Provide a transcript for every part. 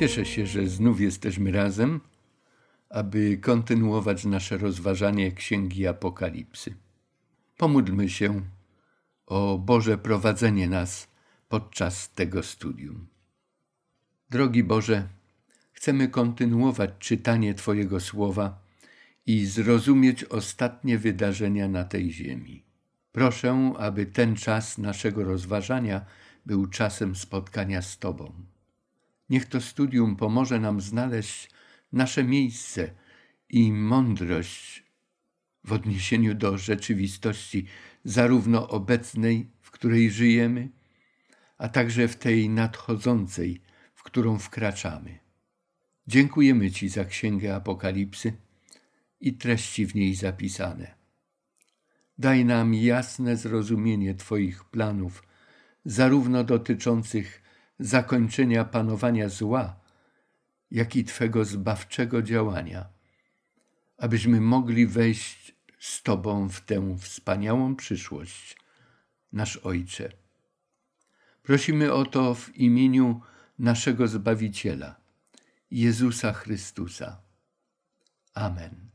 Cieszę się, że znów jesteśmy razem, aby kontynuować nasze rozważanie Księgi Apokalipsy. Pomódlmy się o Boże prowadzenie nas podczas tego studium. Drogi Boże, chcemy kontynuować czytanie Twojego słowa i zrozumieć ostatnie wydarzenia na tej ziemi. Proszę, aby ten czas naszego rozważania był czasem spotkania z Tobą. Niech to studium pomoże nam znaleźć nasze miejsce i mądrość w odniesieniu do rzeczywistości, zarówno obecnej, w której żyjemy, a także w tej nadchodzącej, w którą wkraczamy. Dziękujemy Ci za Księgę Apokalipsy i treści w niej zapisane. Daj nam jasne zrozumienie Twoich planów, zarówno dotyczących zakończenia panowania zła, jak i Twego zbawczego działania, abyśmy mogli wejść z Tobą w tę wspaniałą przyszłość, nasz Ojcze. Prosimy o to w imieniu naszego Zbawiciela, Jezusa Chrystusa. Amen.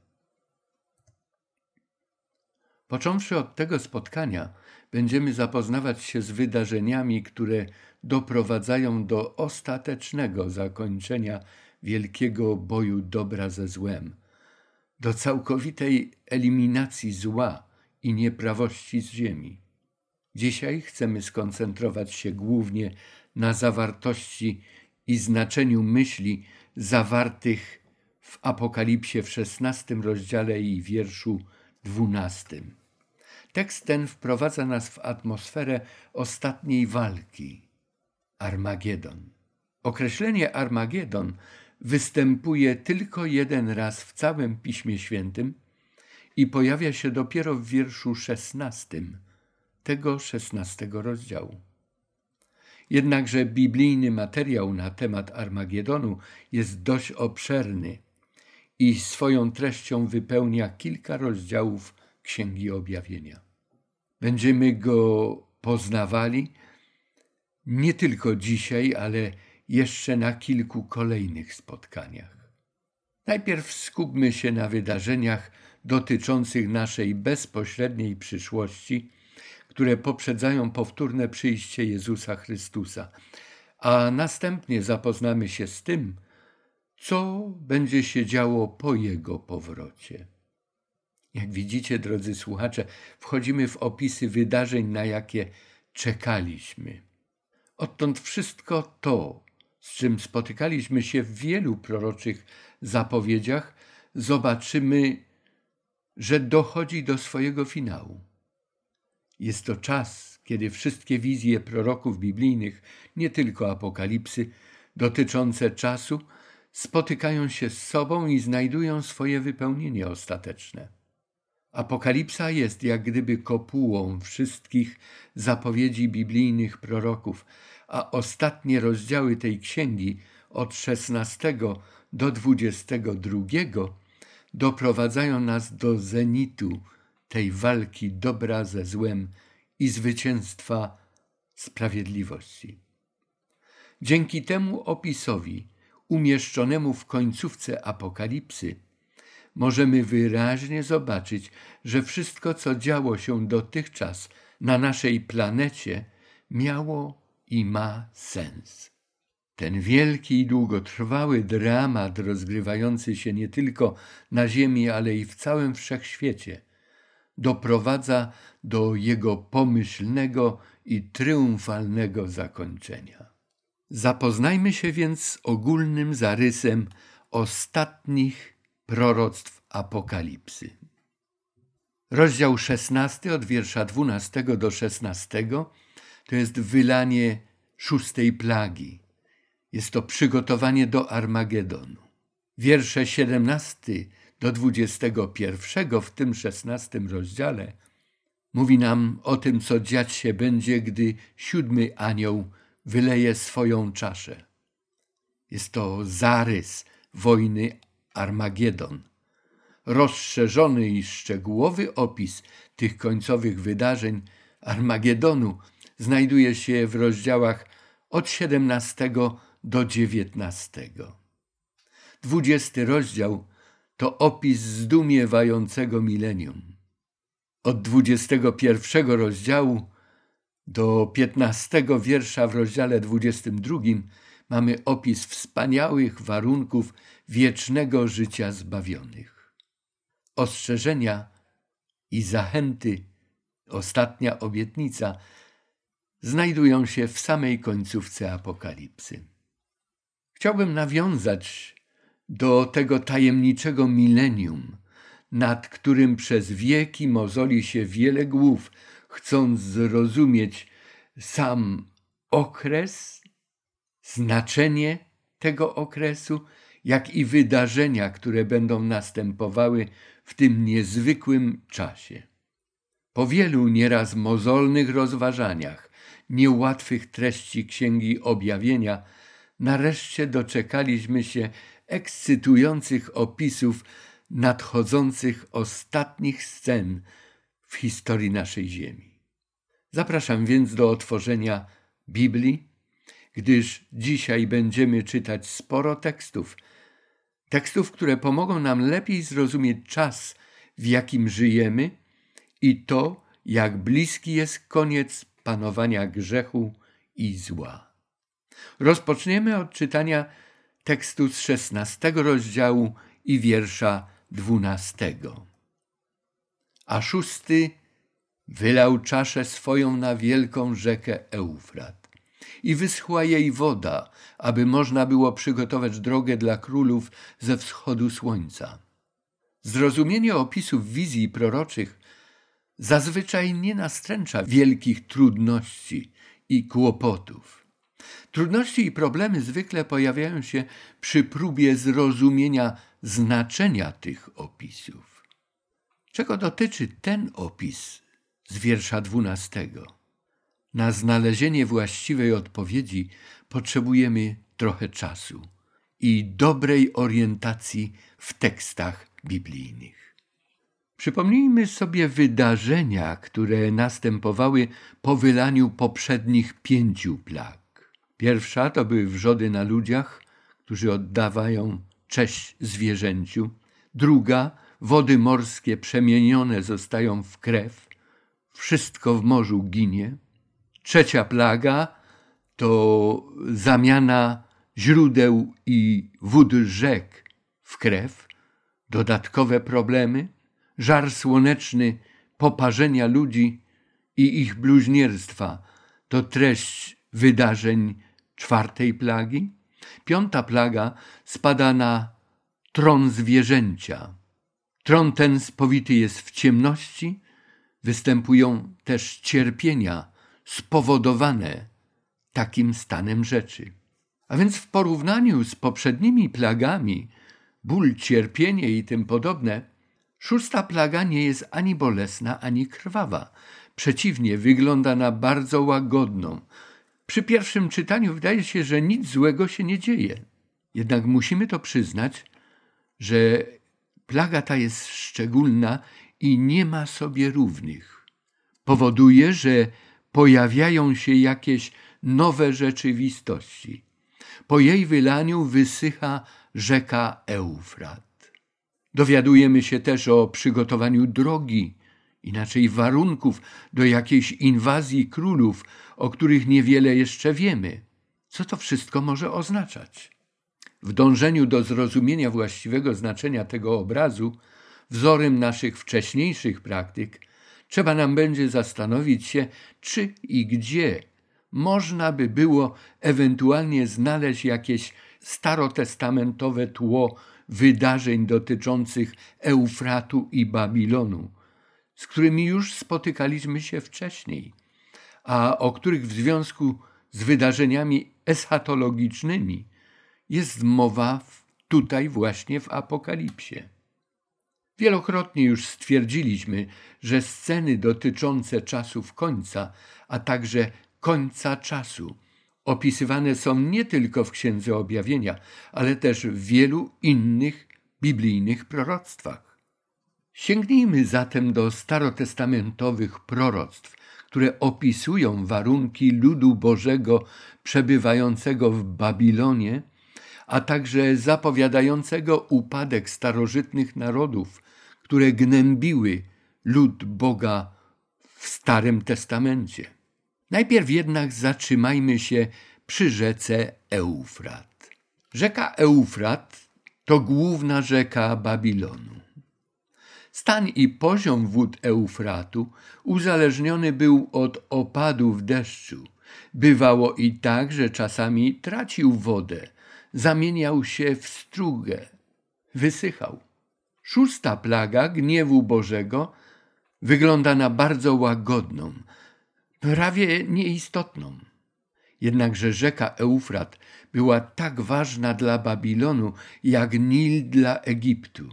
Począwszy od tego spotkania, będziemy zapoznawać się z wydarzeniami, które doprowadzają do ostatecznego zakończenia wielkiego boju dobra ze złem, do całkowitej eliminacji zła i nieprawości z ziemi. Dzisiaj chcemy skoncentrować się głównie na zawartości i znaczeniu myśli zawartych w Apokalipsie w szesnastym rozdziale i wierszu dwunastym. Tekst ten wprowadza nas w atmosferę ostatniej walki Armagedon. Określenie Armagedon występuje tylko jeden raz w całym Piśmie Świętym i pojawia się dopiero w wierszu szesnastym tego szesnastego rozdziału. Jednakże biblijny materiał na temat Armagedonu jest dość obszerny i swoją treścią wypełnia kilka rozdziałów Księgi Objawienia. Będziemy go poznawali nie tylko dzisiaj, ale jeszcze na kilku kolejnych spotkaniach. Najpierw skupmy się na wydarzeniach dotyczących naszej bezpośredniej przyszłości, które poprzedzają powtórne przyjście Jezusa Chrystusa, a następnie zapoznamy się z tym, co będzie się działo po Jego powrocie. Jak widzicie, drodzy słuchacze, wchodzimy w opisy wydarzeń, na jakie czekaliśmy. Odtąd wszystko to, z czym spotykaliśmy się w wielu proroczych zapowiedziach, zobaczymy, że dochodzi do swojego finału. Jest to czas, kiedy wszystkie wizje proroków biblijnych, nie tylko apokalipsy, dotyczące czasu, spotykają się z sobą i znajdują swoje wypełnienie ostateczne. Apokalipsa jest jak gdyby kopułą wszystkich zapowiedzi biblijnych proroków, a ostatnie rozdziały tej księgi od 16 do 22 doprowadzają nas do zenitu tej walki dobra ze złem i zwycięstwa sprawiedliwości. Dzięki temu opisowi, umieszczonemu w końcówce Apokalipsy, możemy wyraźnie zobaczyć, że wszystko, co działo się dotychczas na naszej planecie, miało i ma sens. Ten wielki i długotrwały dramat rozgrywający się nie tylko na Ziemi, ale i w całym wszechświecie doprowadza do jego pomyślnego i triumfalnego zakończenia. Zapoznajmy się więc z ogólnym zarysem ostatnich proroctw Apokalipsy. Rozdział 16 od wiersza 12 do 16 to jest wylanie szóstej plagi. Jest to przygotowanie do Armagedonu. Wiersze 17 do 21 w tym 16 rozdziale mówi nam o tym, co dziać się będzie, gdy siódmy anioł wyleje swoją czaszę. Jest to zarys wojny Armagedon. Rozszerzony i szczegółowy opis tych końcowych wydarzeń Armagedonu znajduje się w rozdziałach od 17 do dziewiętnastego. Dwudziesty rozdział to opis zdumiewającego milenium. Od dwudziestego pierwszego rozdziału do piętnastego wiersza w rozdziale dwudziestym drugim mamy opis wspaniałych warunków wiecznego życia zbawionych. Ostrzeżenia i zachęty, ostatnia obietnica, znajdują się w samej końcówce Apokalipsy. Chciałbym nawiązać do tego tajemniczego milenium, nad którym przez wieki mozoli się wiele głów, chcąc zrozumieć sam okres, znaczenie tego okresu, jak i wydarzenia, które będą następowały w tym niezwykłym czasie. Po wielu nieraz mozolnych rozważaniach, niełatwych treści Księgi Objawienia, nareszcie doczekaliśmy się ekscytujących opisów nadchodzących ostatnich scen w historii naszej Ziemi. Zapraszam więc do otworzenia Biblii, gdyż dzisiaj będziemy czytać sporo tekstów, tekstów, które pomogą nam lepiej zrozumieć czas, w jakim żyjemy i to, jak bliski jest koniec panowania grzechu i zła. Rozpoczniemy od czytania tekstu z szesnastego rozdziału i wiersza dwunastego. A szósty wylał czaszę swoją na wielką rzekę Eufrat i wyschła jej woda, aby można było przygotować drogę dla królów ze wschodu słońca. Zrozumienie opisów wizji proroczych zazwyczaj nie nastręcza wielkich trudności i kłopotów. Trudności i problemy zwykle pojawiają się przy próbie zrozumienia znaczenia tych opisów. Czego dotyczy ten opis z wiersza dwunastego? Na znalezienie właściwej odpowiedzi potrzebujemy trochę czasu i dobrej orientacji w tekstach biblijnych. Przypomnijmy sobie wydarzenia, które następowały po wylaniu poprzednich pięciu plag. Pierwsza to były wrzody na ludziach, którzy oddawają cześć zwierzęciu. Druga, wody morskie przemienione zostają w krew. Wszystko w morzu ginie. Trzecia plaga to zamiana źródeł i wód rzek w krew. Dodatkowe problemy, żar słoneczny, poparzenia ludzi i ich bluźnierstwa to treść wydarzeń czwartej plagi. Piąta plaga spada na tron zwierzęcia. Tron ten spowity jest w ciemności, występują też cierpienia spowodowane takim stanem rzeczy. A więc w porównaniu z poprzednimi plagami, ból, cierpienie i tym podobne, szósta plaga nie jest ani bolesna, ani krwawa. Przeciwnie, wygląda na bardzo łagodną, przy pierwszym czytaniu wydaje się, że nic złego się nie dzieje. Jednak musimy to przyznać, że plaga ta jest szczególna i nie ma sobie równych. Powoduje, że pojawiają się jakieś nowe rzeczywistości. Po jej wylaniu wysycha rzeka Eufrat. Dowiadujemy się też o przygotowaniu drogi, inaczej warunków do jakiejś inwazji królów, o których niewiele jeszcze wiemy. Co to wszystko może oznaczać? W dążeniu do zrozumienia właściwego znaczenia tego obrazu, wzorem naszych wcześniejszych praktyk, trzeba nam będzie zastanowić się, czy i gdzie można by było ewentualnie znaleźć jakieś starotestamentowe tło wydarzeń dotyczących Eufratu i Babilonu, z którymi już spotykaliśmy się wcześniej, a o których w związku z wydarzeniami eschatologicznymi jest mowa tutaj właśnie w Apokalipsie. Wielokrotnie już stwierdziliśmy, że sceny dotyczące czasów końca, a także końca czasu, opisywane są nie tylko w Księdze Objawienia, ale też w wielu innych biblijnych proroctwach. Sięgnijmy zatem do starotestamentowych proroctw, które opisują warunki ludu Bożego przebywającego w Babilonie, a także zapowiadającego upadek starożytnych narodów, które gnębiły lud Boga w Starym Testamencie. Najpierw jednak zatrzymajmy się przy rzece Eufrat. Rzeka Eufrat to główna rzeka Babilonu. Stan i poziom wód Eufratu uzależniony był od opadów deszczu. Bywało i tak, że czasami tracił wodę, zamieniał się w strugę, wysychał. Szósta plaga gniewu Bożego wygląda na bardzo łagodną, prawie nieistotną. Jednakże rzeka Eufrat była tak ważna dla Babilonu, jak Nil dla Egiptu.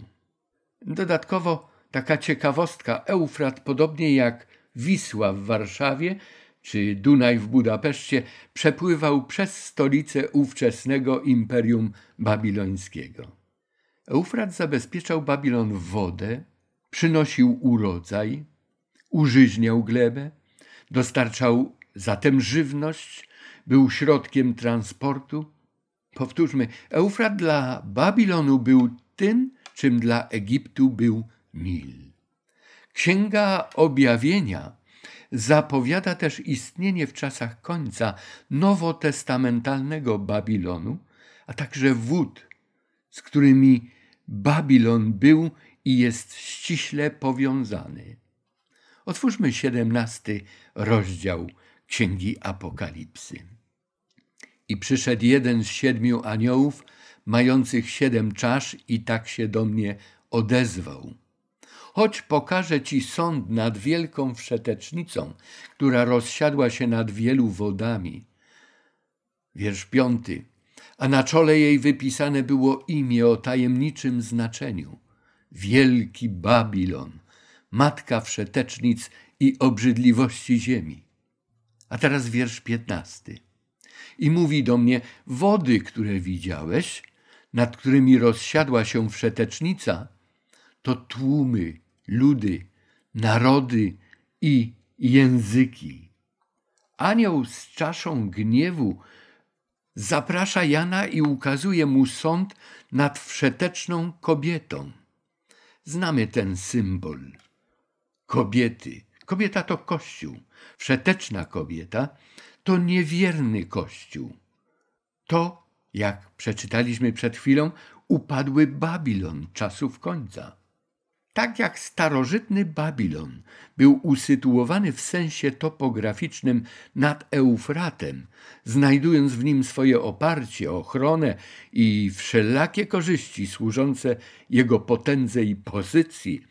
Dodatkowo taka ciekawostka, Eufrat, podobnie jak Wisła w Warszawie czy Dunaj w Budapeszcie, przepływał przez stolicę ówczesnego Imperium Babilońskiego. Eufrat zabezpieczał Babilon wodę, przynosił urodzaj, użyźniał glebę, dostarczał zatem żywność, był środkiem transportu. Powtórzmy, Eufrat dla Babilonu był tym, czym dla Egiptu był Nil. Księga Objawienia zapowiada też istnienie w czasach końca nowotestamentalnego Babilonu, a także wód, z którymi Babilon był i jest ściśle powiązany. Otwórzmy siedemnasty rozdział Księgi Apokalipsy. I przyszedł jeden z siedmiu aniołów, mających siedem czasz, i tak się do mnie odezwał. Choć pokażę ci sąd nad wielką wszetecznicą, która rozsiadła się nad wielu wodami. Wiersz piąty. A na czole jej wypisane było imię o tajemniczym znaczeniu. Wielki Babilon, matka wszetecznic i obrzydliwości ziemi. A teraz wiersz piętnasty. I mówi do mnie, wody, które widziałeś, nad którymi rozsiadła się wszetecznica, to tłumy, ludy, narody i języki. Anioł z czaszą gniewu zaprasza Jana i ukazuje mu sąd nad wszeteczną kobietą. Znamy ten symbol kobiety. Kobieta to kościół. Wszeteczna kobieta to niewierny kościół. To, jak przeczytaliśmy przed chwilą, upadły Babilon czasów końca. Tak jak starożytny Babilon był usytuowany w sensie topograficznym nad Eufratem, znajdując w nim swoje oparcie, ochronę i wszelakie korzyści służące jego potędze i pozycji,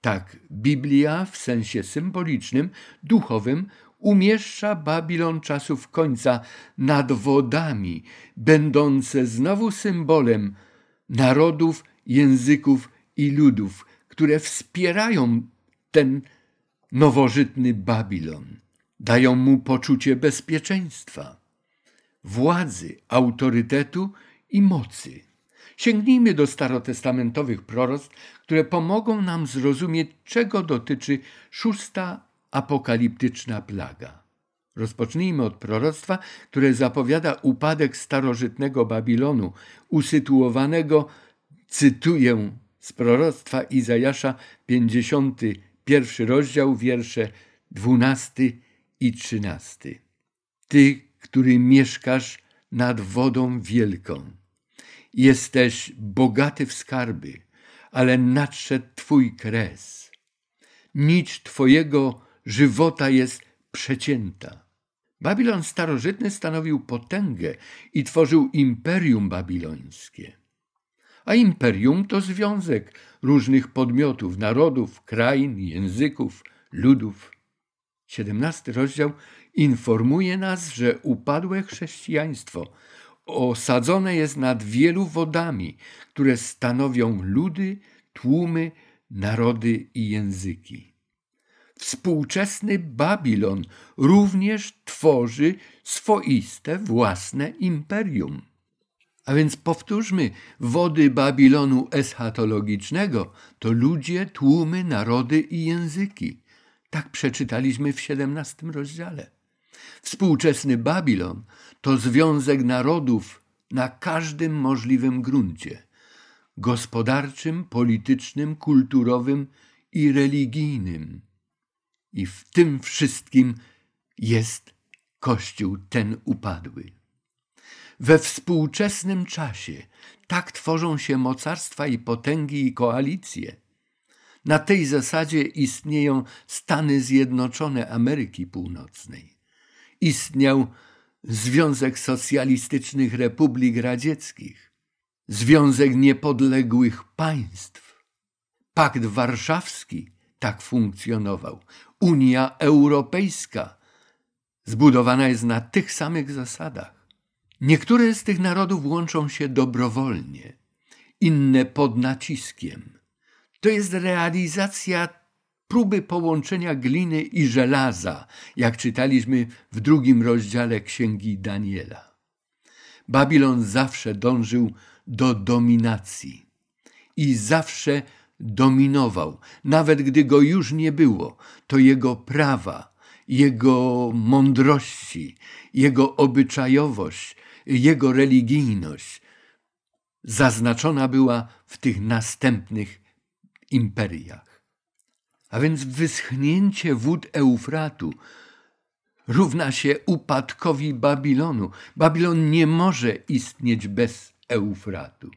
tak Biblia w sensie symbolicznym, duchowym umieszcza Babilon czasów końca nad wodami, będące znowu symbolem narodów, języków i ludów, które wspierają ten nowożytny Babilon, dają mu poczucie bezpieczeństwa, władzy, autorytetu i mocy. Sięgnijmy do starotestamentowych proroctw, które pomogą nam zrozumieć, czego dotyczy szósta apokaliptyczna plaga. Rozpocznijmy od proroctwa, które zapowiada upadek starożytnego Babilonu, usytuowanego, cytuję z proroctwa Izajasza, 51 rozdział, wiersze 12 i 13. Ty, który mieszkasz nad wodą wielką, jesteś bogaty w skarby, ale nadszedł Twój kres. Nicz Twojego żywota jest przecięta. Babilon starożytny stanowił potęgę i tworzył imperium babilońskie a imperium to związek różnych podmiotów, narodów, krain, języków, ludów. XVII rozdział informuje nas, że upadłe chrześcijaństwo osadzone jest nad wielu wodami, które stanowią ludy, tłumy, narody i języki. Współczesny Babilon również tworzy swoiste własne imperium. A więc powtórzmy, wody Babilonu eschatologicznego to ludzie, tłumy, narody i języki. Tak przeczytaliśmy w XVII rozdziale. Współczesny Babilon to związek narodów na każdym możliwym gruncie gospodarczym, politycznym, kulturowym i religijnym. I w tym wszystkim jest Kościół ten upadły. We współczesnym czasie tak tworzą się mocarstwa i potęgi i koalicje. Na tej zasadzie istnieją Stany Zjednoczone Ameryki Północnej. Istniał Związek Socjalistycznych Republik Radzieckich, Związek Niepodległych Państw. Pakt Warszawski tak funkcjonował. Unia Europejska zbudowana jest na tych samych zasadach. Niektóre z tych narodów łączą się dobrowolnie, inne pod naciskiem. To jest realizacja próby połączenia gliny i żelaza, jak czytaliśmy w drugim rozdziale księgi Daniela. Babilon zawsze dążył do dominacji i zawsze dominował, nawet gdy go już nie było, to jego prawa, jego mądrości, jego obyczajowość, jego religijność zaznaczona była w tych następnych imperiach. A więc wyschnięcie wód Eufratu równa się upadkowi Babilonu. Babilon nie może istnieć bez Eufratu.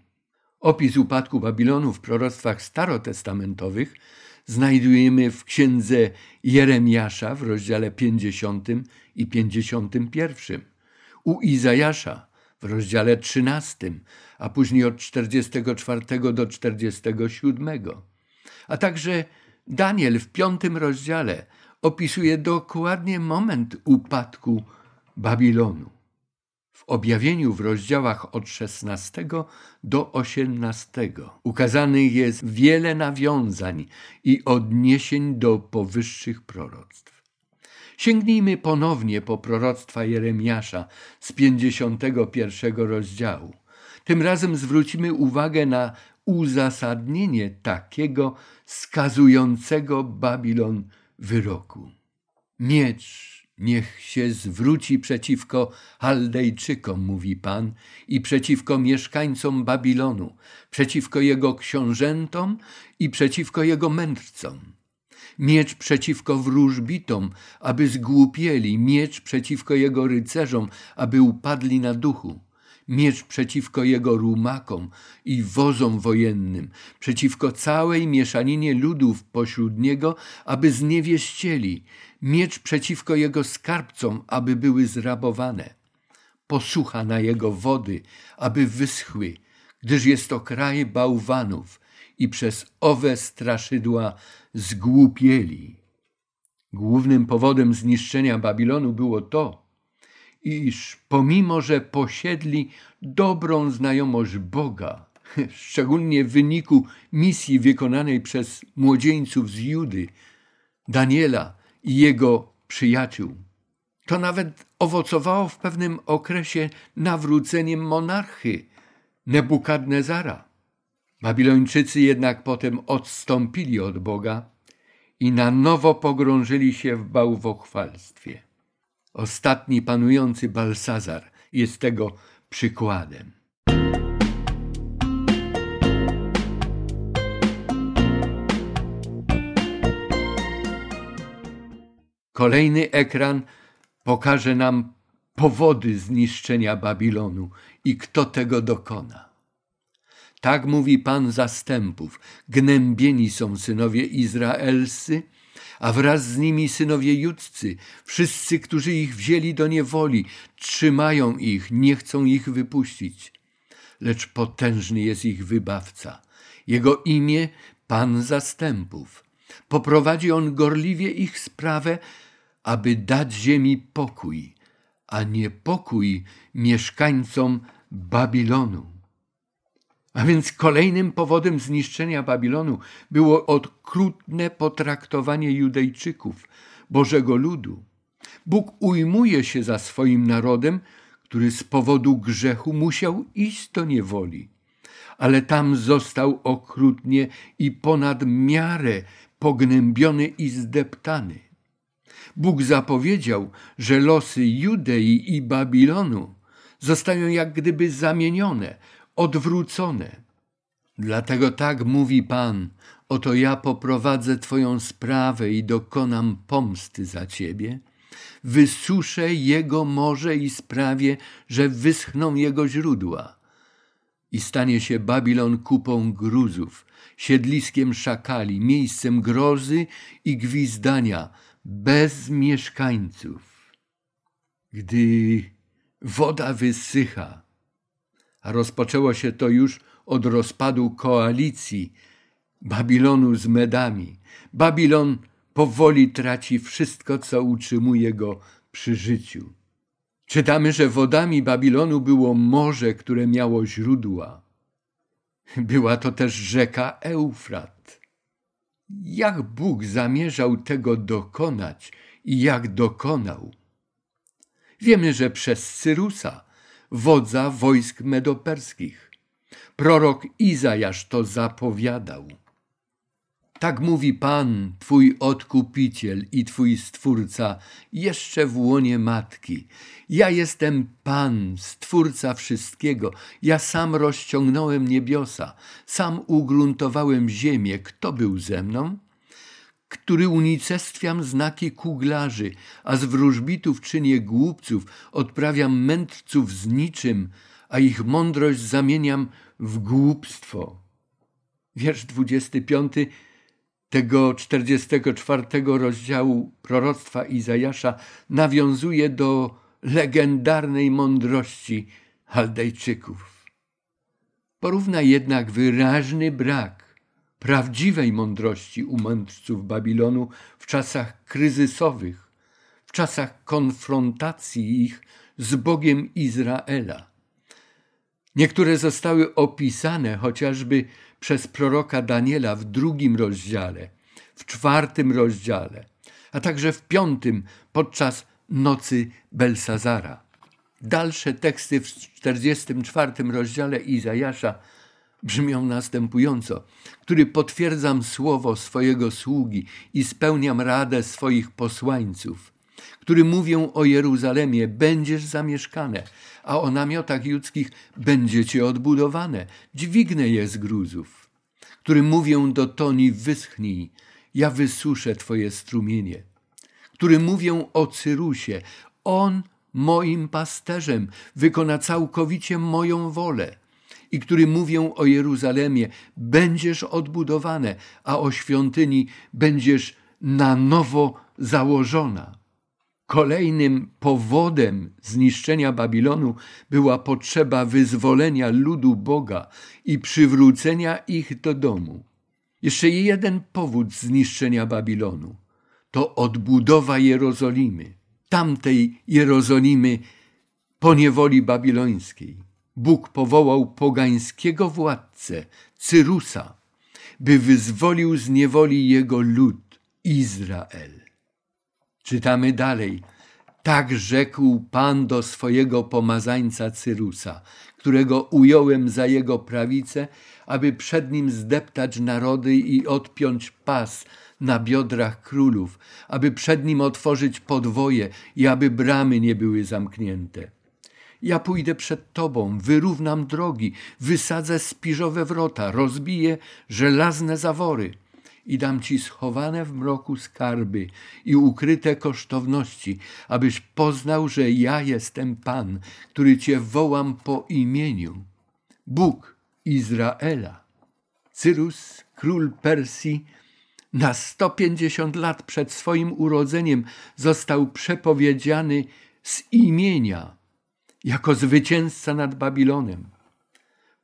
Opis upadku Babilonu w proroctwach starotestamentowych znajdujemy w księdze Jeremiasza w rozdziale 50 i 51, u Izajasza w rozdziale 13, a później od 44 do 47. A także Daniel w piątym rozdziale opisuje dokładnie moment upadku Babilonu. W objawieniu w rozdziałach od 16 do 18 ukazanych jest wiele nawiązań i odniesień do powyższych proroctw. Sięgnijmy ponownie po proroctwa Jeremiasza z 51 rozdziału. Tym razem zwrócimy uwagę na uzasadnienie takiego skazującego Babilon wyroku. Miecz niech się zwróci przeciwko Chaldejczykom, mówi Pan, i przeciwko mieszkańcom Babilonu, przeciwko jego książętom i przeciwko jego mędrcom. Miecz przeciwko wróżbitom, aby zgłupieli, miecz przeciwko jego rycerzom, aby upadli na duchu miecz przeciwko jego rumakom i wozom wojennym, przeciwko całej mieszaninie ludów pośród niego, aby zniewieścieli, miecz przeciwko jego skarbcom, aby były zrabowane, posłucha na jego wody, aby wyschły, gdyż jest to kraj bałwanów i przez owe straszydła zgłupieli. Głównym powodem zniszczenia Babilonu było to, iż pomimo, że posiedli dobrą znajomość Boga, szczególnie w wyniku misji wykonanej przez młodzieńców z Judy, Daniela i jego przyjaciół, to nawet owocowało w pewnym okresie nawróceniem monarchy Nebukadnezara. Babilończycy jednak potem odstąpili od Boga i na nowo pogrążyli się w bałwochwalstwie. Ostatni panujący Balsazar jest tego przykładem. Kolejny ekran pokaże nam powody zniszczenia Babilonu i kto tego dokona. Tak mówi Pan zastępów: gnębieni są synowie izraelscy a wraz z nimi synowie judzcy, wszyscy, którzy ich wzięli do niewoli, trzymają ich, nie chcą ich wypuścić. Lecz potężny jest ich wybawca. Jego imię Pan zastępów. Poprowadzi on gorliwie ich sprawę, aby dać ziemi pokój, a nie pokój mieszkańcom Babilonu. A więc kolejnym powodem zniszczenia Babilonu było okrutne potraktowanie Judejczyków, Bożego ludu. Bóg ujmuje się za swoim narodem, który z powodu grzechu musiał iść do niewoli, ale tam został okrutnie i ponad miarę pognębiony i zdeptany. Bóg zapowiedział, że losy Judei i Babilonu zostają jak gdyby zamienione, odwrócone. Dlatego tak mówi Pan: Oto ja poprowadzę Twoją sprawę i dokonam pomsty za Ciebie. Wysuszę Jego morze i sprawię, że wyschną Jego źródła. I stanie się Babilon kupą gruzów, siedliskiem szakali, miejscem grozy i gwizdania, bez mieszkańców. Gdy woda wysycha, rozpoczęło się to już od rozpadu koalicji Babilonu z Medami. Babilon powoli traci wszystko, co utrzymuje go przy życiu. Czytamy, że wodami Babilonu było morze, które miało źródła. Była to też rzeka Eufrat. Jak Bóg zamierzał tego dokonać i jak dokonał? Wiemy, że przez Cyrusa, wodza wojsk medoperskich. Prorok Izajasz to zapowiadał. Tak mówi Pan, Twój odkupiciel i Twój stwórca, jeszcze w łonie matki. Ja jestem Pan, stwórca wszystkiego. Ja sam rozciągnąłem niebiosa, sam ugruntowałem ziemię. Kto był ze mną? Który unicestwiam znaki kuglarzy, a z wróżbitów czynię głupców, odprawiam mędrców z niczym, a ich mądrość zamieniam w głupstwo. Wiersz 25 tego 44 rozdziału proroctwa Izajasza nawiązuje do legendarnej mądrości Chaldejczyków. Porówna jednak wyraźny brak prawdziwej mądrości u mędrców Babilonu w czasach kryzysowych, w czasach konfrontacji ich z Bogiem Izraela. Niektóre zostały opisane chociażby przez proroka Daniela w drugim rozdziale, w czwartym rozdziale, a także w piątym podczas nocy Belsazara. Dalsze teksty w 44 rozdziale Izajasza brzmią następująco: który potwierdzam słowo swojego sługi i spełniam radę swoich posłańców, który mówią o Jeruzalemie, będziesz zamieszkane, a o namiotach judzkich będziecie odbudowane, dźwignę je z gruzów, który mówią do toni, wyschnij, ja wysuszę twoje strumienie, który mówią o Cyrusie, on moim pasterzem wykona całkowicie moją wolę i który mówią o Jeruzalemie, będziesz odbudowane, a o świątyni będziesz na nowo założona. Kolejnym powodem zniszczenia Babilonu była potrzeba wyzwolenia ludu Boga i przywrócenia ich do domu. Jeszcze jeden powód zniszczenia Babilonu to odbudowa Jerozolimy, tamtej Jerozolimy po niewoli babilońskiej. Bóg powołał pogańskiego władcę, Cyrusa, by wyzwolił z niewoli jego lud, Izrael. Czytamy dalej. Tak rzekł Pan do swojego pomazańca Cyrusa, którego ująłem za jego prawicę, aby przed nim zdeptać narody i odpiąć pas na biodrach królów, aby przed nim otworzyć podwoje i aby bramy nie były zamknięte. Ja pójdę przed Tobą, wyrównam drogi, wysadzę spiżowe wrota, rozbiję żelazne zawory i dam Ci schowane w mroku skarby i ukryte kosztowności, abyś poznał, że ja jestem Pan, który Cię wołam po imieniu. Bóg Izraela. Cyrus, król Persji, na 150 lat przed swoim urodzeniem został przepowiedziany z imienia jako zwycięzca nad Babilonem.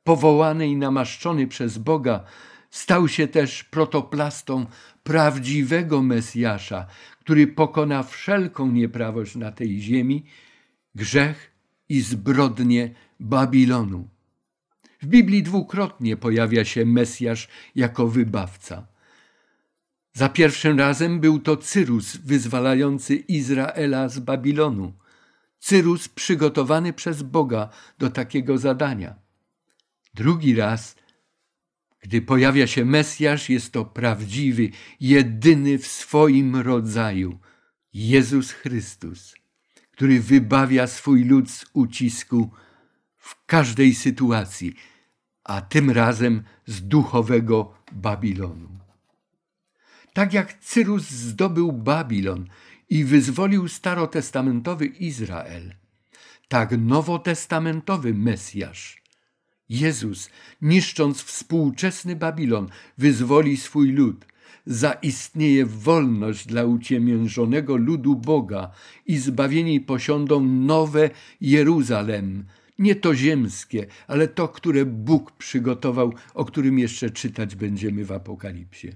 Powołany i namaszczony przez Boga, stał się też protoplastą prawdziwego Mesjasza, który pokona wszelką nieprawość na tej ziemi, grzech i zbrodnie Babilonu. W Biblii dwukrotnie pojawia się Mesjasz jako wybawca. Za pierwszym razem był to Cyrus wyzwalający Izraela z Babilonu. Cyrus przygotowany przez Boga do takiego zadania. Drugi raz Gdy pojawia się Mesjasz, jest to prawdziwy, jedyny w swoim rodzaju Jezus Chrystus, który wybawia swój lud z ucisku w każdej sytuacji, a tym razem z duchowego Babilonu. Tak jak Cyrus zdobył Babilon i wyzwolił starotestamentowy Izrael, tak nowotestamentowy Mesjasz, Jezus, niszcząc współczesny Babilon, wyzwoli swój lud. Zaistnieje wolność dla uciemiężonego ludu Boga i zbawieni posiądą nowe Jeruzalem, nie to ziemskie, ale to, które Bóg przygotował, o którym jeszcze czytać będziemy w Apokalipsie.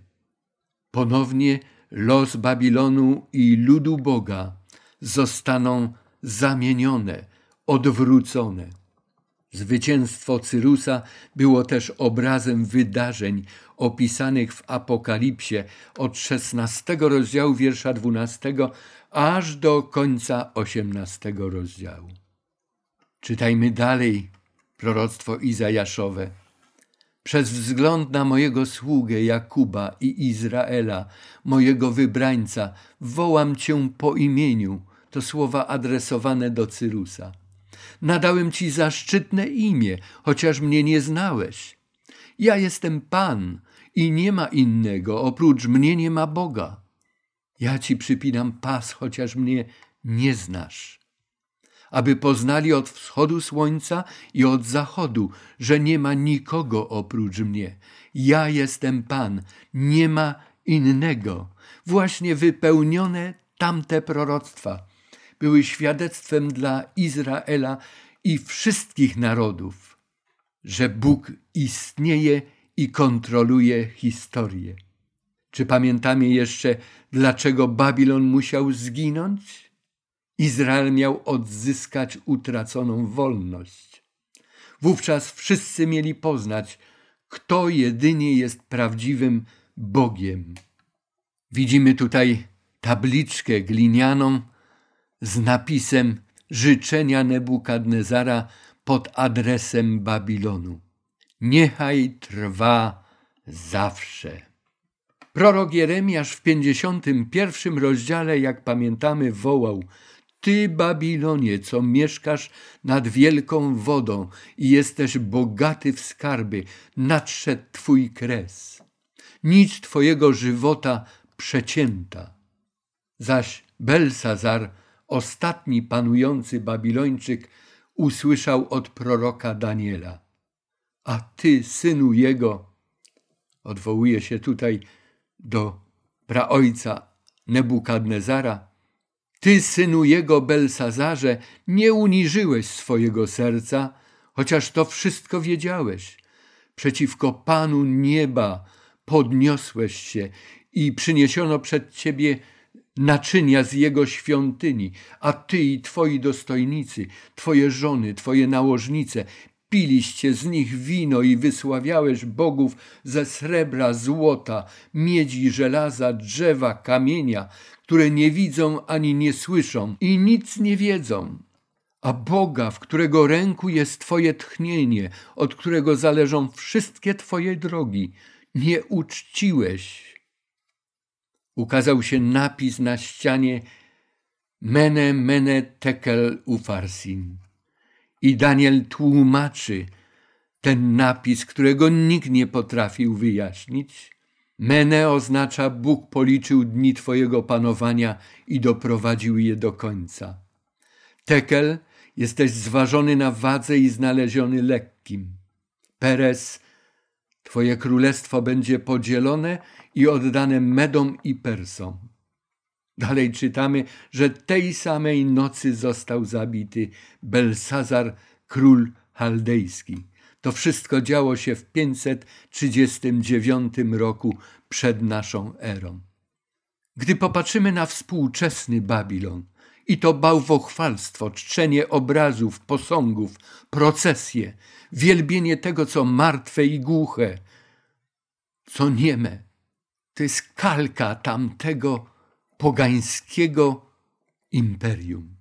Ponownie los Babilonu i ludu Boga zostaną zamienione, odwrócone. Zwycięstwo Cyrusa było też obrazem wydarzeń opisanych w Apokalipsie od 16 rozdziału wiersza 12 aż do końca 18 rozdziału. Czytajmy dalej proroctwo Izajaszowe. Przez wzgląd na mojego sługę Jakuba i Izraela, mojego wybrańca, wołam cię po imieniu. To słowa adresowane do Cyrusa. Nadałem ci zaszczytne imię, chociaż mnie nie znałeś. Ja jestem Pan i nie ma innego, oprócz mnie nie ma Boga. Ja ci przypinam pas, chociaż mnie nie znasz aby poznali od wschodu słońca i od zachodu, że nie ma nikogo oprócz mnie. Ja jestem Pan, nie ma innego. Właśnie wypełnione tamte proroctwa były świadectwem dla Izraela i wszystkich narodów, że Bóg istnieje i kontroluje historię. Czy pamiętamy jeszcze, dlaczego Babilon musiał zginąć? Izrael miał odzyskać utraconą wolność. Wówczas wszyscy mieli poznać, kto jedynie jest prawdziwym Bogiem. Widzimy tutaj tabliczkę glinianą z napisem życzenia Nebukadnezara pod adresem Babilonu. Niechaj trwa zawsze. Prorok Jeremiasz w 51 rozdziale, jak pamiętamy, wołał – ty, Babilonie, co mieszkasz nad wielką wodą i jesteś bogaty w skarby, nadszedł twój kres. Nic twojego żywota przecięta. Zaś Belsazar, ostatni panujący Babilończyk, usłyszał od proroka Daniela. A ty, synu jego, odwołuje się tutaj do praojca Nebukadnezara, ty, synu jego Belsazarze, nie uniżyłeś swojego serca, chociaż to wszystko wiedziałeś. Przeciwko Panu nieba podniosłeś się i przyniesiono przed ciebie naczynia z jego świątyni, a ty i twoi dostojnicy, twoje żony, twoje nałożnice, piliście z nich wino i wysławiałeś bogów ze srebra, złota, miedzi, żelaza, drzewa, kamienia, które nie widzą ani nie słyszą i nic nie wiedzą, a Boga, w którego ręku jest Twoje tchnienie, od którego zależą wszystkie Twoje drogi, nie uczciłeś. Ukazał się napis na ścianie Mene, mene, tekel, ufarsin. I Daniel tłumaczy ten napis, którego nikt nie potrafił wyjaśnić. Mene oznacza Bóg policzył dni Twojego panowania i doprowadził je do końca. Tekel jesteś zważony na wadze i znaleziony lekkim. Peres, Twoje królestwo będzie podzielone i oddane Medom i Persom. Dalej czytamy, że tej samej nocy został zabity Belsazar, król chaldejski. To wszystko działo się w 539 roku przed naszą erą. Gdy popatrzymy na współczesny Babilon, i to bałwochwalstwo, czczenie obrazów, posągów, procesje, wielbienie tego, co martwe i głuche, co nieme, to jest kalka tamtego pogańskiego imperium.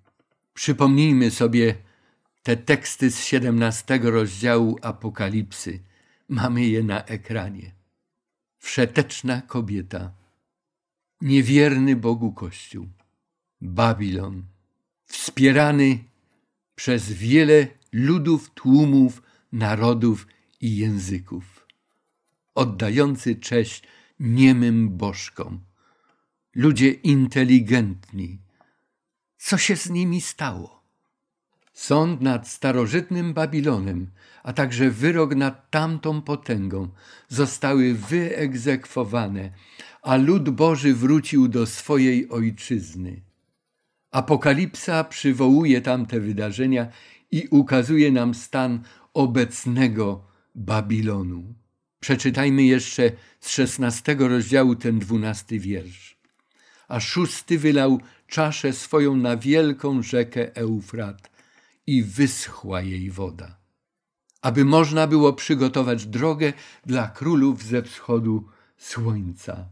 Przypomnijmy sobie te teksty z 17 rozdziału Apokalipsy. mamy je na ekranie. Wszeteczna kobieta, niewierny Bogu Kościół, Babilon, wspierany przez wiele ludów, tłumów, narodów i języków, oddający cześć niemym bożkom. Ludzie inteligentni. Co się z nimi stało? Sąd nad starożytnym Babilonem, a także wyrok nad tamtą potęgą zostały wyegzekwowane, a lud Boży wrócił do swojej ojczyzny. Apokalipsa przywołuje tamte wydarzenia i ukazuje nam stan obecnego Babilonu. Przeczytajmy jeszcze z szesnastego rozdziału ten dwunasty wiersz. A szósty wylał czaszę swoją na wielką rzekę Eufrat i wyschła jej woda, aby można było przygotować drogę dla królów ze wschodu słońca.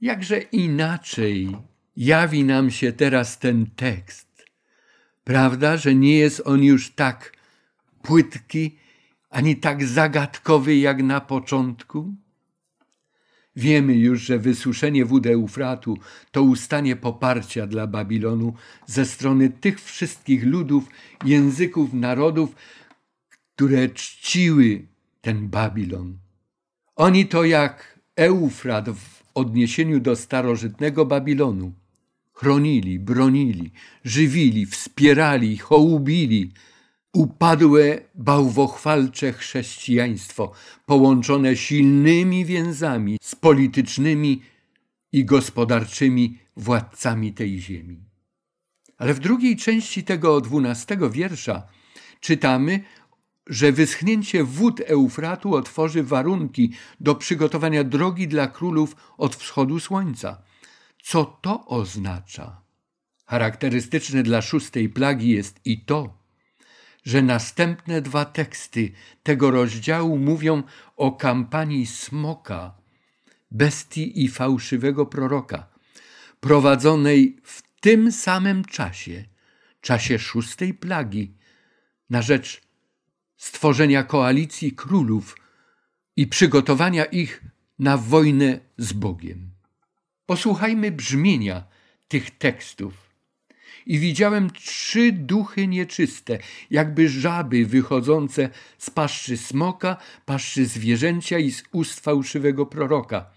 Jakże inaczej jawi nam się teraz ten tekst. Prawda, że nie jest on już tak płytki, ani tak zagadkowy jak na początku? Wiemy już, że wysuszenie wód Eufratu to ustanie poparcia dla Babilonu ze strony tych wszystkich ludów, języków, narodów, które czciły ten Babilon. Oni to jak Eufrat w odniesieniu do starożytnego Babilonu. Chronili, bronili, żywili, wspierali, hołubili, upadłe bałwochwalcze chrześcijaństwo, połączone silnymi więzami z politycznymi i gospodarczymi władcami tej ziemi. Ale w drugiej części tego dwunastego wiersza czytamy, że wyschnięcie wód Eufratu otworzy warunki do przygotowania drogi dla królów od wschodu słońca. Co to oznacza? Charakterystyczne dla szóstej plagi jest i to, że następne dwa teksty tego rozdziału mówią o kampanii smoka, bestii i fałszywego proroka, prowadzonej w tym samym czasie, czasie szóstej plagi, na rzecz stworzenia koalicji królów i przygotowania ich na wojnę z Bogiem. Posłuchajmy brzmienia tych tekstów i widziałem trzy duchy nieczyste, jakby żaby wychodzące z paszczy smoka, paszczy zwierzęcia i z ust fałszywego proroka.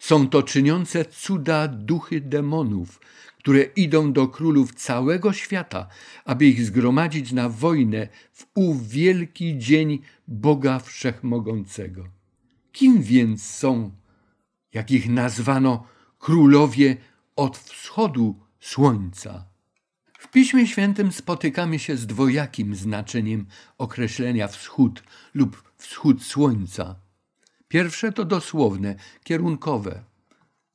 Są to czyniące cuda duchy demonów, które idą do królów całego świata, aby ich zgromadzić na wojnę w ów wielki dzień Boga Wszechmogącego. Kim więc są, jak ich nazwano, królowie od wschodu słońca? W Piśmie Świętym spotykamy się z dwojakim znaczeniem określenia wschód lub wschód słońca. Pierwsze to dosłowne, kierunkowe,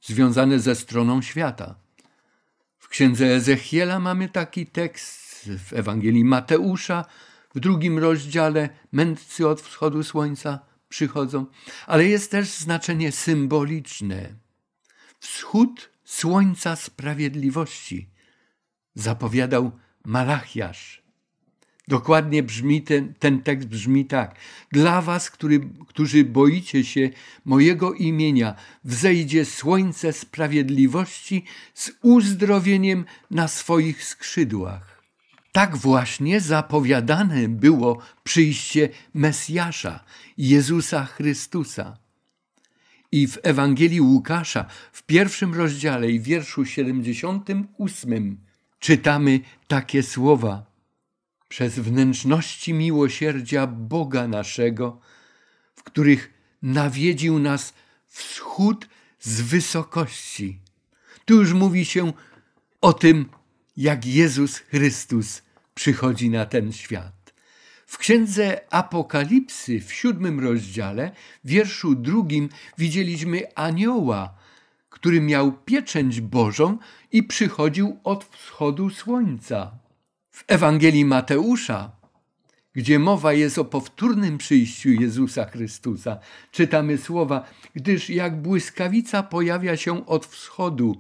związane ze stroną świata. W księdze Ezechiela mamy taki tekst, w Ewangelii Mateusza, w drugim rozdziale mędrcy od wschodu słońca przychodzą, ale jest też znaczenie symboliczne. Wschód słońca sprawiedliwości – zapowiadał Malachiasz. Dokładnie brzmi ten, ten tekst brzmi tak. Dla was, który, którzy boicie się mojego imienia, wzejdzie słońce sprawiedliwości z uzdrowieniem na swoich skrzydłach. Tak właśnie zapowiadane było przyjście Mesjasza, Jezusa Chrystusa. I w Ewangelii Łukasza w pierwszym rozdziale i wierszu 78 czytamy takie słowa: Przez wnętrzności miłosierdzia Boga naszego, w których nawiedził nas wschód z wysokości. Tu już mówi się o tym, jak Jezus Chrystus przychodzi na ten świat. W księdze Apokalipsy w siódmym rozdziale, wierszu drugim, widzieliśmy anioła, który miał pieczęć Bożą i przychodził od wschodu słońca. W Ewangelii Mateusza, gdzie mowa jest o powtórnym przyjściu Jezusa Chrystusa, czytamy słowa, gdyż jak błyskawica pojawia się od wschodu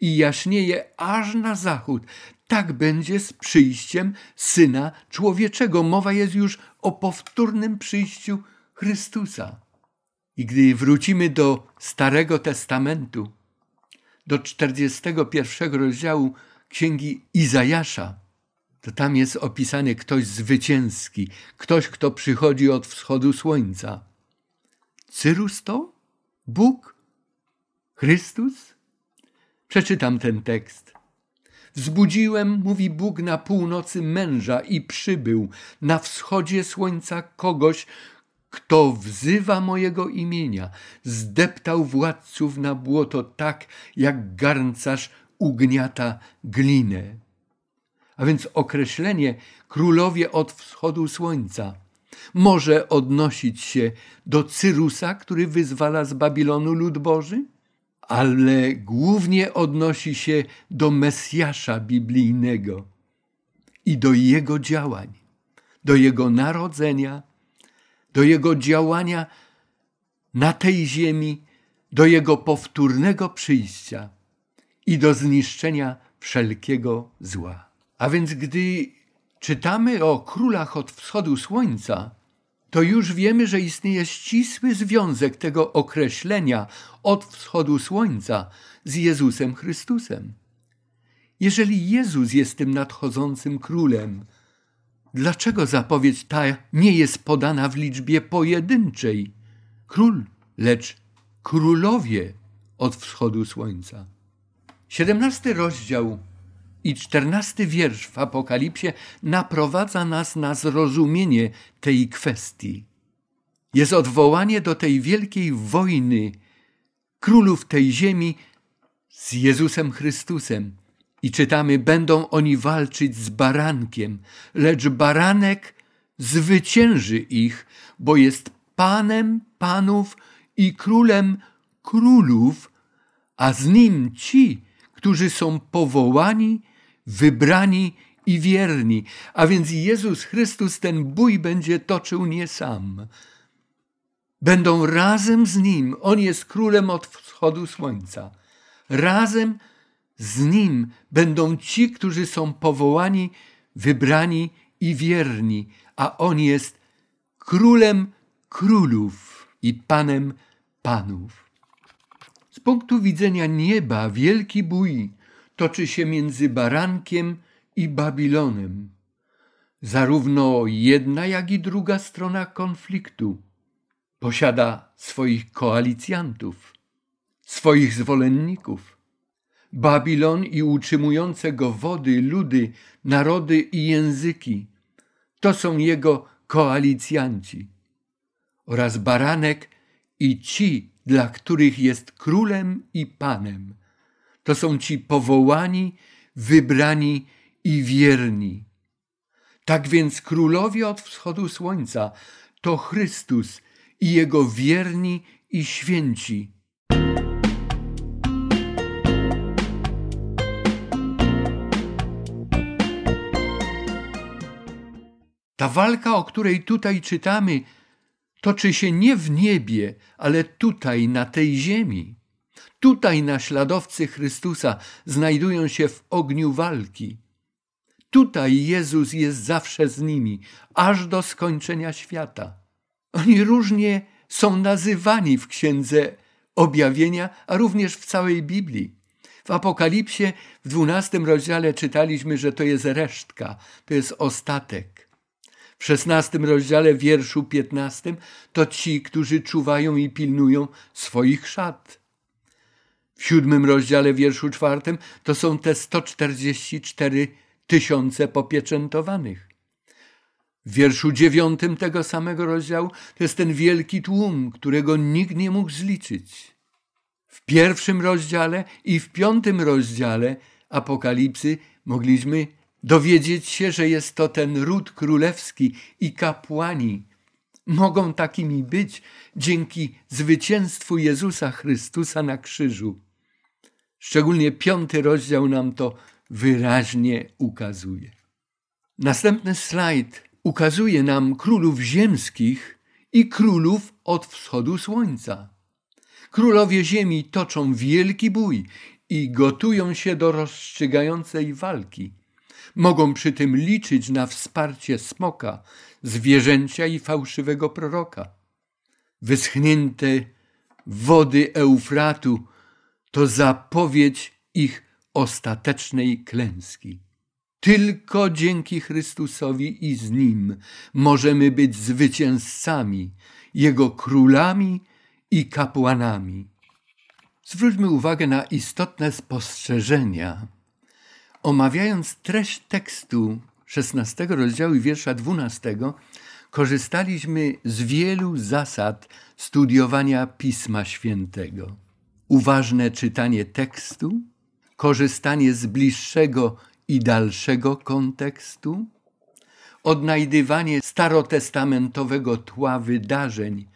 i jaśnieje aż na zachód, tak będzie z przyjściem Syna Człowieczego. Mowa jest już o powtórnym przyjściu Chrystusa. I gdy wrócimy do Starego Testamentu, do 41 rozdziału Księgi Izajasza, to tam jest opisany ktoś zwycięski, ktoś, kto przychodzi od wschodu słońca. Cyrus to? Bóg? Chrystus? Przeczytam ten tekst. Wzbudziłem, mówi Bóg, na północy męża i przybył na wschodzie słońca kogoś, kto wzywa mojego imienia. Zdeptał władców na błoto tak, jak garncarz ugniata glinę. A więc określenie królowie od wschodu słońca może odnosić się do Cyrusa, który wyzwala z Babilonu lud Boży, ale głównie odnosi się do Mesjasza biblijnego i do jego działań, do jego narodzenia, do jego działania na tej ziemi, do jego powtórnego przyjścia i do zniszczenia wszelkiego zła. A więc gdy czytamy o królach od wschodu słońca, to już wiemy, że istnieje ścisły związek tego określenia od wschodu słońca z Jezusem Chrystusem. Jeżeli Jezus jest tym nadchodzącym królem, dlaczego zapowiedź ta nie jest podana w liczbie pojedynczej? Król, lecz królowie od wschodu słońca. Siedemnasty rozdział i czternasty wiersz w Apokalipsie naprowadza nas na zrozumienie tej kwestii. Jest odwołanie do tej wielkiej wojny królów tej ziemi z Jezusem Chrystusem. I czytamy, będą oni walczyć z barankiem, lecz baranek zwycięży ich, bo jest panem panów i królem królów, a z nim ci, którzy są powołani wybrani i wierni. A więc Jezus Chrystus ten bój będzie toczył nie sam. Będą razem z Nim. On jest królem od wschodu słońca. Razem z Nim będą ci, którzy są powołani, wybrani i wierni, a On jest królem królów i panem panów. Z punktu widzenia nieba wielki bój toczy się między Barankiem i Babilonem. Zarówno jedna, jak i druga strona konfliktu posiada swoich koalicjantów, swoich zwolenników. Babilon i utrzymujące go wody, ludy, narody i języki to są jego koalicjanci oraz baranek i ci, dla których jest królem i panem to są ci powołani, wybrani i wierni. Tak więc królowie od wschodu słońca to Chrystus i jego wierni i święci. Ta walka, o której tutaj czytamy, toczy się nie w niebie, ale tutaj, na tej ziemi. Tutaj naśladowcy Chrystusa znajdują się w ogniu walki. Tutaj Jezus jest zawsze z nimi, aż do skończenia świata. Oni różnie są nazywani w Księdze Objawienia, a również w całej Biblii. W Apokalipsie w dwunastym rozdziale czytaliśmy, że to jest resztka, to jest ostatek. W szesnastym rozdziale, wierszu piętnastym, to ci, którzy czuwają i pilnują swoich szat w siódmym rozdziale, wierszu czwartym, to są te 144 tysiące popieczętowanych. W wierszu dziewiątym tego samego rozdziału to jest ten wielki tłum, którego nikt nie mógł zliczyć. W pierwszym rozdziale i w piątym rozdziale Apokalipsy mogliśmy dowiedzieć się, że jest to ten ród królewski i kapłani. Mogą takimi być dzięki zwycięstwu Jezusa Chrystusa na krzyżu. Szczególnie piąty rozdział nam to wyraźnie ukazuje. Następny slajd ukazuje nam królów ziemskich i królów od wschodu słońca. Królowie ziemi toczą wielki bój i gotują się do rozstrzygającej walki. Mogą przy tym liczyć na wsparcie smoka, zwierzęcia i fałszywego proroka. wyschnięte wody Eufratu to zapowiedź ich ostatecznej klęski. Tylko dzięki Chrystusowi i z Nim możemy być zwycięzcami, Jego królami i kapłanami. Zwróćmy uwagę na istotne spostrzeżenia. Omawiając treść tekstu 16 rozdziału i wiersza 12, korzystaliśmy z wielu zasad studiowania Pisma Świętego. Uważne czytanie tekstu, korzystanie z bliższego i dalszego kontekstu, odnajdywanie starotestamentowego tła wydarzeń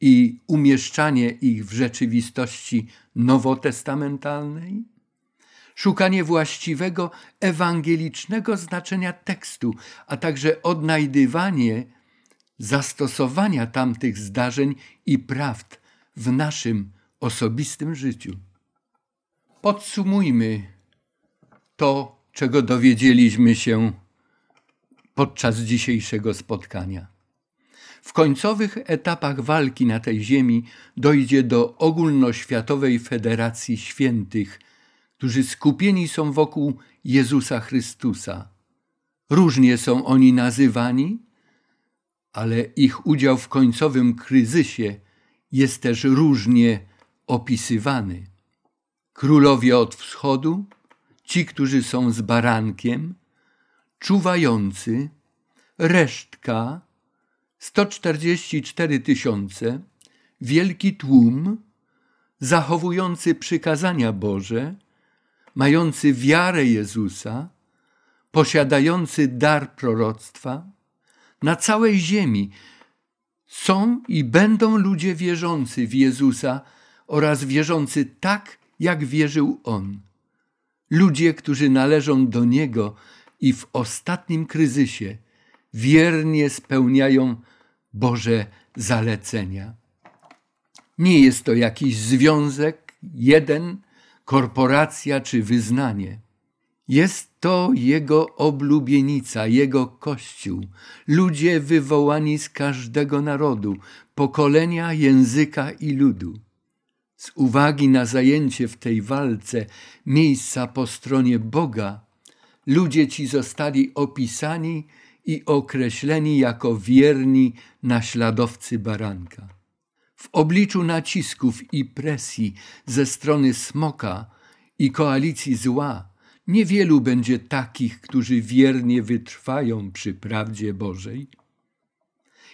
i umieszczanie ich w rzeczywistości nowotestamentalnej, szukanie właściwego ewangelicznego znaczenia tekstu, a także odnajdywanie zastosowania tamtych zdarzeń i prawd w naszym osobistym życiu. Podsumujmy to, czego dowiedzieliśmy się podczas dzisiejszego spotkania. W końcowych etapach walki na tej ziemi dojdzie do ogólnoświatowej federacji świętych, którzy skupieni są wokół Jezusa Chrystusa. Różnie są oni nazywani, ale ich udział w końcowym kryzysie jest też różnie opisywany. Królowie od wschodu, ci, którzy są z barankiem, czuwający, resztka, 144 tysiące, wielki tłum, zachowujący przykazania Boże, mający wiarę Jezusa, posiadający dar proroctwa, na całej ziemi są i będą ludzie wierzący w Jezusa oraz wierzący tak, jak wierzył On. Ludzie, którzy należą do Niego i w ostatnim kryzysie wiernie spełniają Boże zalecenia. Nie jest to jakiś związek, jeden, korporacja czy wyznanie. Jest to Jego oblubienica, Jego Kościół, ludzie wywołani z każdego narodu, pokolenia, języka i ludu. Z uwagi na zajęcie w tej walce miejsca po stronie Boga, ludzie ci zostali opisani i określeni jako wierni naśladowcy baranka. W obliczu nacisków i presji ze strony smoka i koalicji zła, niewielu będzie takich, którzy wiernie wytrwają przy prawdzie Bożej.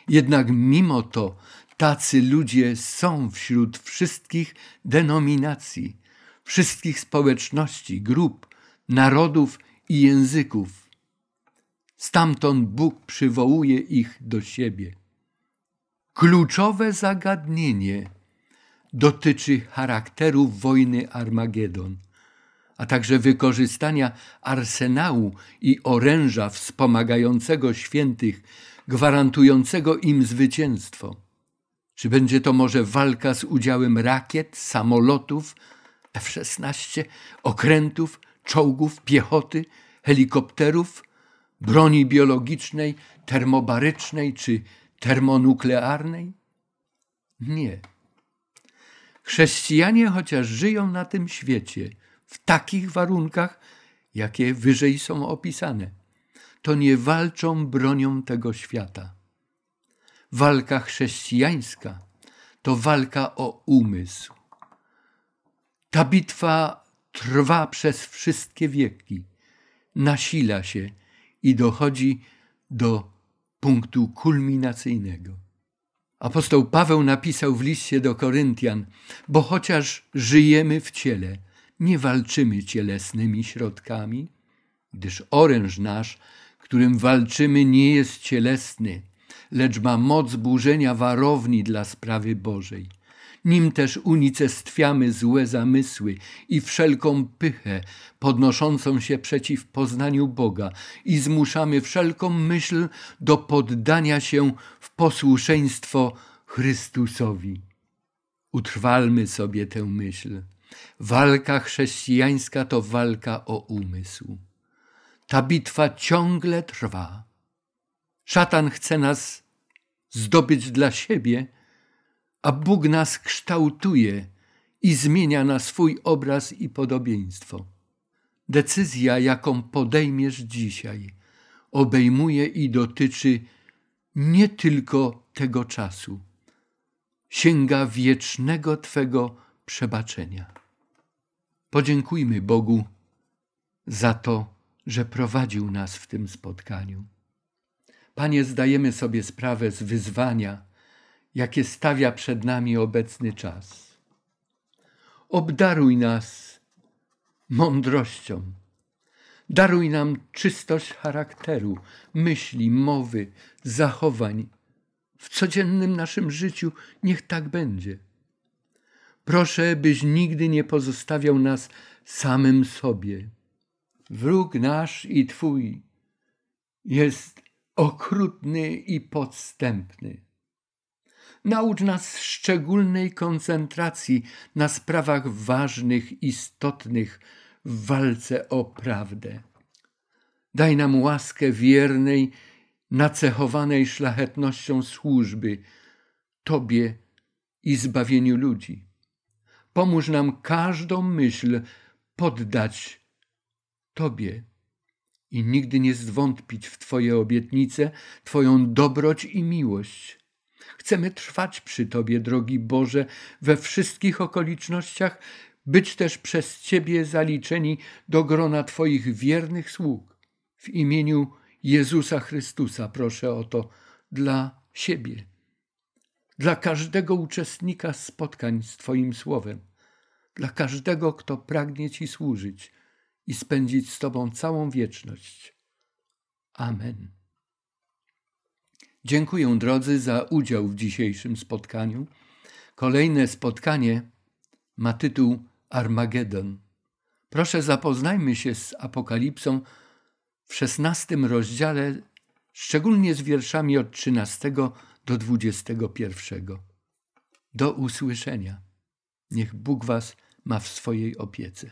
Jednak mimo to tacy ludzie są wśród wszystkich denominacji, wszystkich społeczności, grup, narodów i języków. Stamtąd Bóg przywołuje ich do siebie. Kluczowe zagadnienie dotyczy charakteru wojny Armagedon, a także wykorzystania arsenału i oręża wspomagającego świętych, gwarantującego im zwycięstwo. Czy będzie to może walka z udziałem rakiet, samolotów, F-16, okrętów, czołgów, piechoty, helikopterów, broni biologicznej, termobarycznej czy termonuklearnej? Nie. Chrześcijanie, chociaż żyją na tym świecie w takich warunkach, jakie wyżej są opisane, to nie walczą bronią tego świata. Walka chrześcijańska to walka o umysł. Ta bitwa trwa przez wszystkie wieki, nasila się i dochodzi do punktu kulminacyjnego. Apostoł Paweł napisał w liście do Koryntian: Bo chociaż żyjemy w ciele, nie walczymy cielesnymi środkami, gdyż oręż nasz, którym walczymy, nie jest cielesny, lecz ma moc burzenia warowni dla sprawy Bożej nim też unicestwiamy złe zamysły i wszelką pychę podnoszącą się przeciw poznaniu Boga i zmuszamy wszelką myśl do poddania się w posłuszeństwo Chrystusowi. Utrwalmy sobie tę myśl. Walka chrześcijańska to walka o umysł. Ta bitwa ciągle trwa. Szatan chce nas zdobyć dla siebie, a Bóg nas kształtuje i zmienia na swój obraz i podobieństwo. Decyzja, jaką podejmiesz dzisiaj, obejmuje i dotyczy nie tylko tego czasu, sięga wiecznego Twego przebaczenia. Podziękujmy Bogu za to, że prowadził nas w tym spotkaniu. Panie, zdajemy sobie sprawę z wyzwania, jakie stawia przed nami obecny czas. Obdaruj nas mądrością. Daruj nam czystość charakteru, myśli, mowy, zachowań. W codziennym naszym życiu niech tak będzie. Proszę, byś nigdy nie pozostawiał nas samym sobie. Wróg nasz i Twój jest okrutny i podstępny. Naucz nas szczególnej koncentracji na sprawach ważnych, istotnych w walce o prawdę. Daj nam łaskę wiernej, nacechowanej szlachetnością służby Tobie i zbawieniu ludzi. Pomóż nam każdą myśl poddać Tobie i nigdy nie zwątpić w Twoje obietnice, Twoją dobroć i miłość. Chcemy trwać przy Tobie, drogi Boże, we wszystkich okolicznościach, być też przez Ciebie zaliczeni do grona Twoich wiernych sług. W imieniu Jezusa Chrystusa proszę o to dla siebie, dla każdego uczestnika spotkań z Twoim Słowem, dla każdego, kto pragnie Ci służyć i spędzić z Tobą całą wieczność. Amen. Dziękuję drodzy za udział w dzisiejszym spotkaniu. Kolejne spotkanie ma tytuł Armagedon. Proszę zapoznajmy się z Apokalipsą w szesnastym rozdziale, szczególnie z wierszami od 13 do 21. Do usłyszenia. Niech Bóg Was ma w swojej opiece.